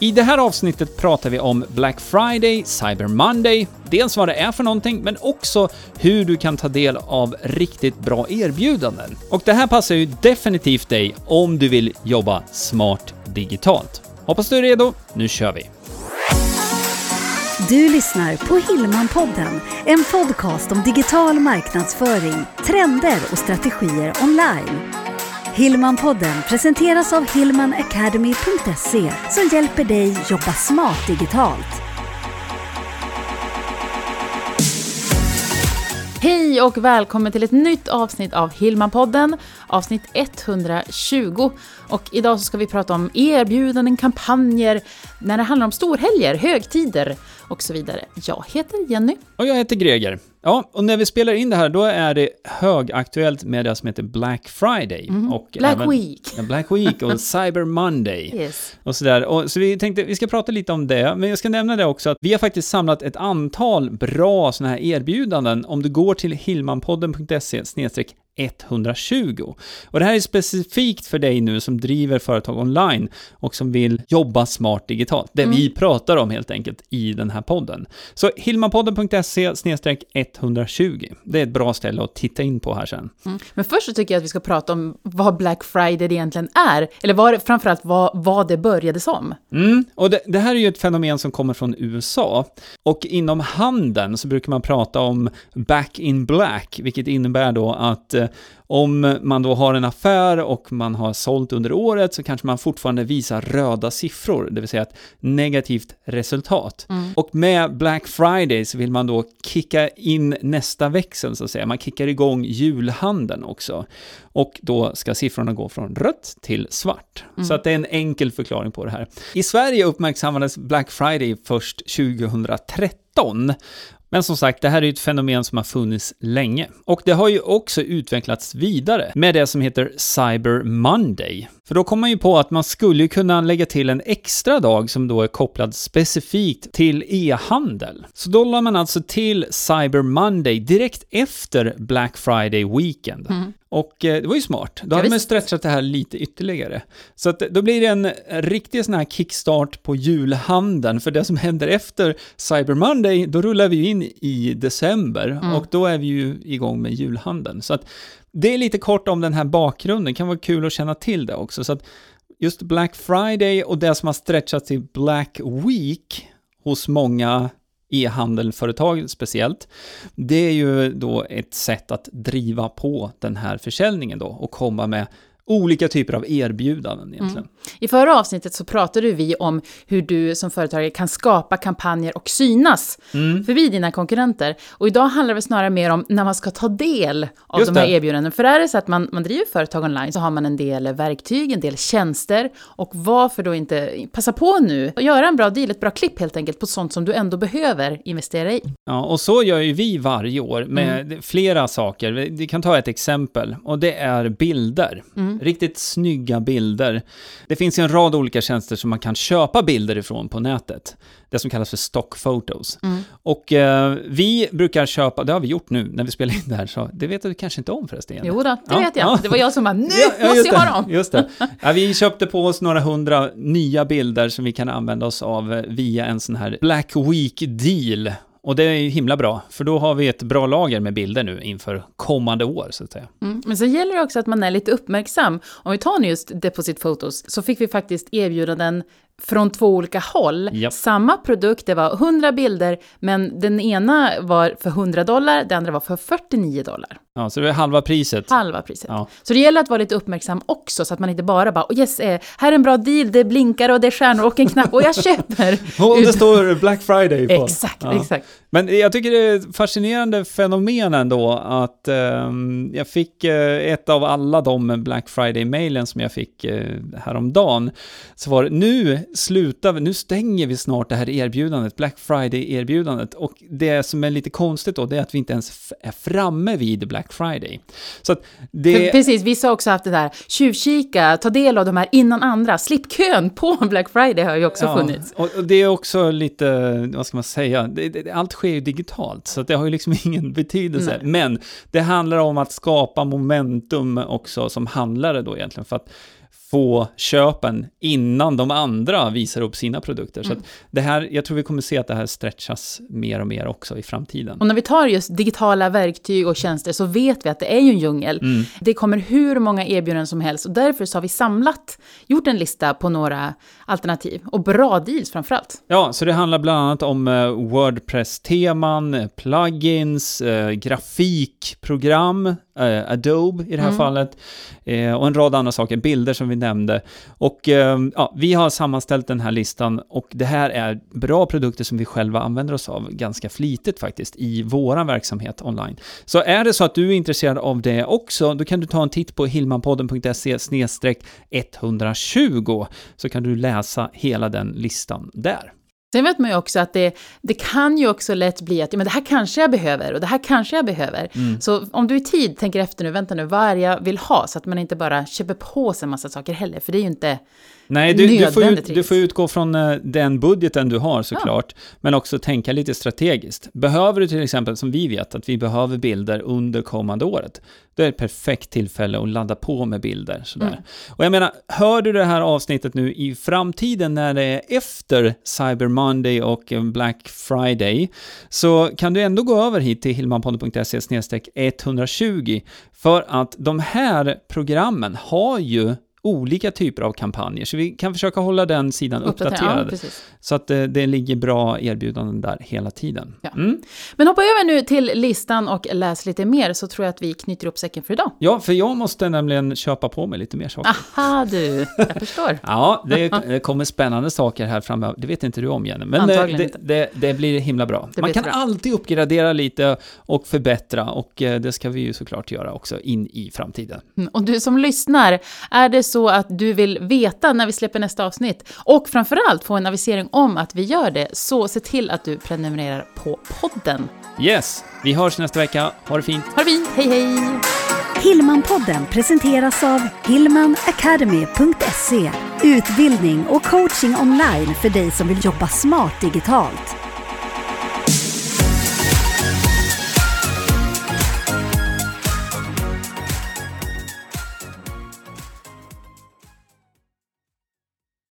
I det här avsnittet pratar vi om Black Friday, Cyber Monday, dels vad det är för någonting, men också hur du kan ta del av riktigt bra erbjudanden. Och det här passar ju definitivt dig om du vill jobba smart digitalt. Hoppas du är redo, nu kör vi! Du lyssnar på Hillmanpodden, en podcast om digital marknadsföring, trender och strategier online. Hillmanpodden presenteras av hillmanacademy.se som hjälper dig jobba smart digitalt. Hej och välkommen till ett nytt avsnitt av Hillmanpodden, avsnitt 120. Och idag så ska vi prata om erbjudanden, kampanjer, när det handlar om storhelger, högtider och så vidare. Jag heter Jenny. Och jag heter Greger. Ja, och när vi spelar in det här, då är det högaktuellt med det som heter Black Friday. Mm. Och Black även, Week. Ja, Black Week och Cyber Monday. Yes. Och sådär. Och, så vi tänkte, vi ska prata lite om det, men jag ska nämna det också att vi har faktiskt samlat ett antal bra sådana här erbjudanden. Om du går till hillmanpodden.se 120. Och det här är specifikt för dig nu som driver företag online och som vill jobba smart digitalt. Det Mm. vi pratar om helt enkelt i den här podden. Så hillmanpodden.se 120. Det är ett bra ställe att titta in på här sen. Mm. Men först så tycker jag att vi ska prata om vad Black Friday egentligen är, eller det- framförallt vad, vad det började som. Mm, och det, det här är ju ett fenomen som kommer från USA. Och inom handeln så brukar man prata om back in black, vilket innebär då att eh, om man då har en affär och man har sålt under året så kanske man fortfarande visar röda siffror, det vill säga ett negativt resultat. Och med Black Friday så vill man då kicka in nästa växel så att säga. Man kickar igång julhandeln också. Och då ska siffrorna gå från rött till svart. Så att det är en enkel förklaring på det här. I Sverige uppmärksammades Black Friday först 2013. Men som sagt, det här är ju ett fenomen som har funnits länge. Och det har ju också utvecklats vidare med det som heter Cyber Monday. För då kom man ju på att man skulle kunna lägga till en extra dag som då är kopplad specifikt till e-handel. Så då la man alltså till Cyber Monday direkt efter Black Friday Weekend. Och eh, det var ju smart. Då hade man stretchat det här lite ytterligare. Så att då blir det en riktig sån här kickstart på julhandeln. För det som händer efter Cyber Monday, då rullar vi in i december. Och då är vi ju igång med julhandeln. Så att det är lite kort om den här bakgrunden. kan vara kul att känna till det också. Så att just Black Friday och det som har stretchat till Black Week hos många e-handelföretag speciellt, det är ju då ett sätt att driva på den här försäljningen då och komma med olika typer av erbjudanden egentligen. I förra avsnittet så pratade vi om hur du som företagare kan skapa kampanjer och synas Mm. förbi dina konkurrenter. Och idag handlar det snarare mer om när man ska ta del av Just de här det. erbjudandena. För är det så att man, man driver företag online så har man en del verktyg, en del tjänster. Och varför då inte passa på nu och göra en bra deal, ett bra klipp helt enkelt på sånt som du ändå behöver investera i. Ja, och så gör ju vi varje år med flera saker. Vi kan ta ett exempel och det är bilder. Riktigt snygga bilder. Det finns ju en rad olika tjänster som man kan köpa bilder ifrån på nätet. Det som kallas för stock photos. Och eh, vi brukar köpa, det har vi gjort nu när vi spelar in det här, så det vet du kanske inte om förresten. Jo då, det Ja, vet jag. ja. Det var jag som bara, nu Ja, måste jag ha dem! Just det. Ja, vi köpte på oss några hundra nya bilder som vi kan använda oss av eh, via en sån här Black Week-deal. Och det är ju himla bra, för då har vi ett bra lager med bilder nu inför kommande år, så att säga. Mm. Men så gäller det också att man är lite uppmärksam. Om vi tar nu just Deposit Photos, så fick vi faktiskt erbjudanden från två olika håll. Japp. Samma produkt, det var 100 bilder, men den ena var för 100 dollar, den andra var för 49 dollar. Ja, så det är halva priset. Halva priset. Ja. Så det gäller att vara lite uppmärksam också, så att man inte bara bara oh yes, eh, här är en bra deal, det blinkar och det är stjärnor och en knapp och jag köper. Och det står Black Friday på. Exakt, Ja. exakt. Men jag tycker det är ett fascinerande fenomen ändå att ehm, jag fick eh, ett av alla de Black Friday-mailen som jag fick eh, häromdagen. Så var det, nu slutar vi, nu stänger vi snart det här erbjudandet, Black Friday-erbjudandet. Och det som är lite konstigt då, det är att vi inte ens är framme vid Black Friday. Så att det... Precis, vissa har också haft det där, tjuvkika, ta del av de här innan andra, slipp kön på Black Friday har ju också funnits. Och, det är också lite, vad ska man säga, det, det, allt sker ju digitalt, så det har ju liksom ingen betydelse. Nej. Men det handlar om att skapa momentum också som handlare då egentligen, för att få köpen innan de andra visar upp sina produkter. Så Mm. att det här, jag tror vi kommer se att det här stretchas mer och mer också i framtiden. Och när vi tar just digitala verktyg och tjänster så vet vi att det är ju en djungel. Mm. Det kommer hur många erbjudanden som helst och därför så har vi samlat, gjort en lista på några alternativ. Och bra deals framförallt. Ja, så det handlar bland annat om eh, Wordpress-teman, plugins, eh, grafikprogram, eh, Adobe i det här Mm. fallet, eh, och en rad andra saker, bilder som vi nämnde. Och eh, ja, vi har sammanställt den här listan och det här är bra produkter som vi själva använder oss av ganska flitigt faktiskt i våran verksamhet online. Så är det så att du är intresserad av det också, då kan du ta en titt på hilmanpodden.se 120 så kan du läsa hela den listan där. Sen vet man ju också att det, det kan ju också lätt bli att men det här kanske jag behöver och det här kanske jag behöver. Mm. Så om du i tid tänker efter nu, vänta nu, vad är jag vill ha? Så att man inte bara köper på sig en massa saker heller, för det är ju inte... Nej, du, du, får, ut, du får utgå från eh, den budgeten du har såklart, men också tänka lite strategiskt. Behöver du till exempel, som vi vet, att vi behöver bilder under kommande året, då är det ett perfekt tillfälle att ladda på med bilder. Sådär. Mm. Och jag menar, hör du det här avsnittet nu i framtiden när det är efter Cyber Monday och eh, Black Friday, så kan du ändå gå över hit till hilmanpodden.se 120 för att de här programmen har ju olika typer av kampanjer, så vi kan försöka hålla den sidan Uppdatera- uppdaterad. Ja, så att eh, det ligger bra erbjudanden där hela tiden. Ja. Mm. Men hoppa över nu till listan och läs lite mer, så tror jag att vi knyter upp säcken för idag. Ja, för jag måste nämligen köpa på mig lite mer saker. Aha du, jag förstår. Ja, det, det kommer spännande saker här framöver. Det vet inte du om, Jenny. Men det, det, det, det blir himla bra. Det Man kan bra. alltid uppgradera lite och förbättra och eh, det ska vi ju såklart göra också in i framtiden. Mm, Och du som lyssnar, är det så att du vill veta när vi släpper nästa avsnitt och framförallt få en avisering om att vi gör det, så se till att du prenumererar på podden. Yes, vi hörs nästa vecka. Ha det fint. Ha det fint, hej hej! Hillmanpodden presenteras av hillmanacademy.se Utbildning och coaching online för dig som vill jobba smart digitalt.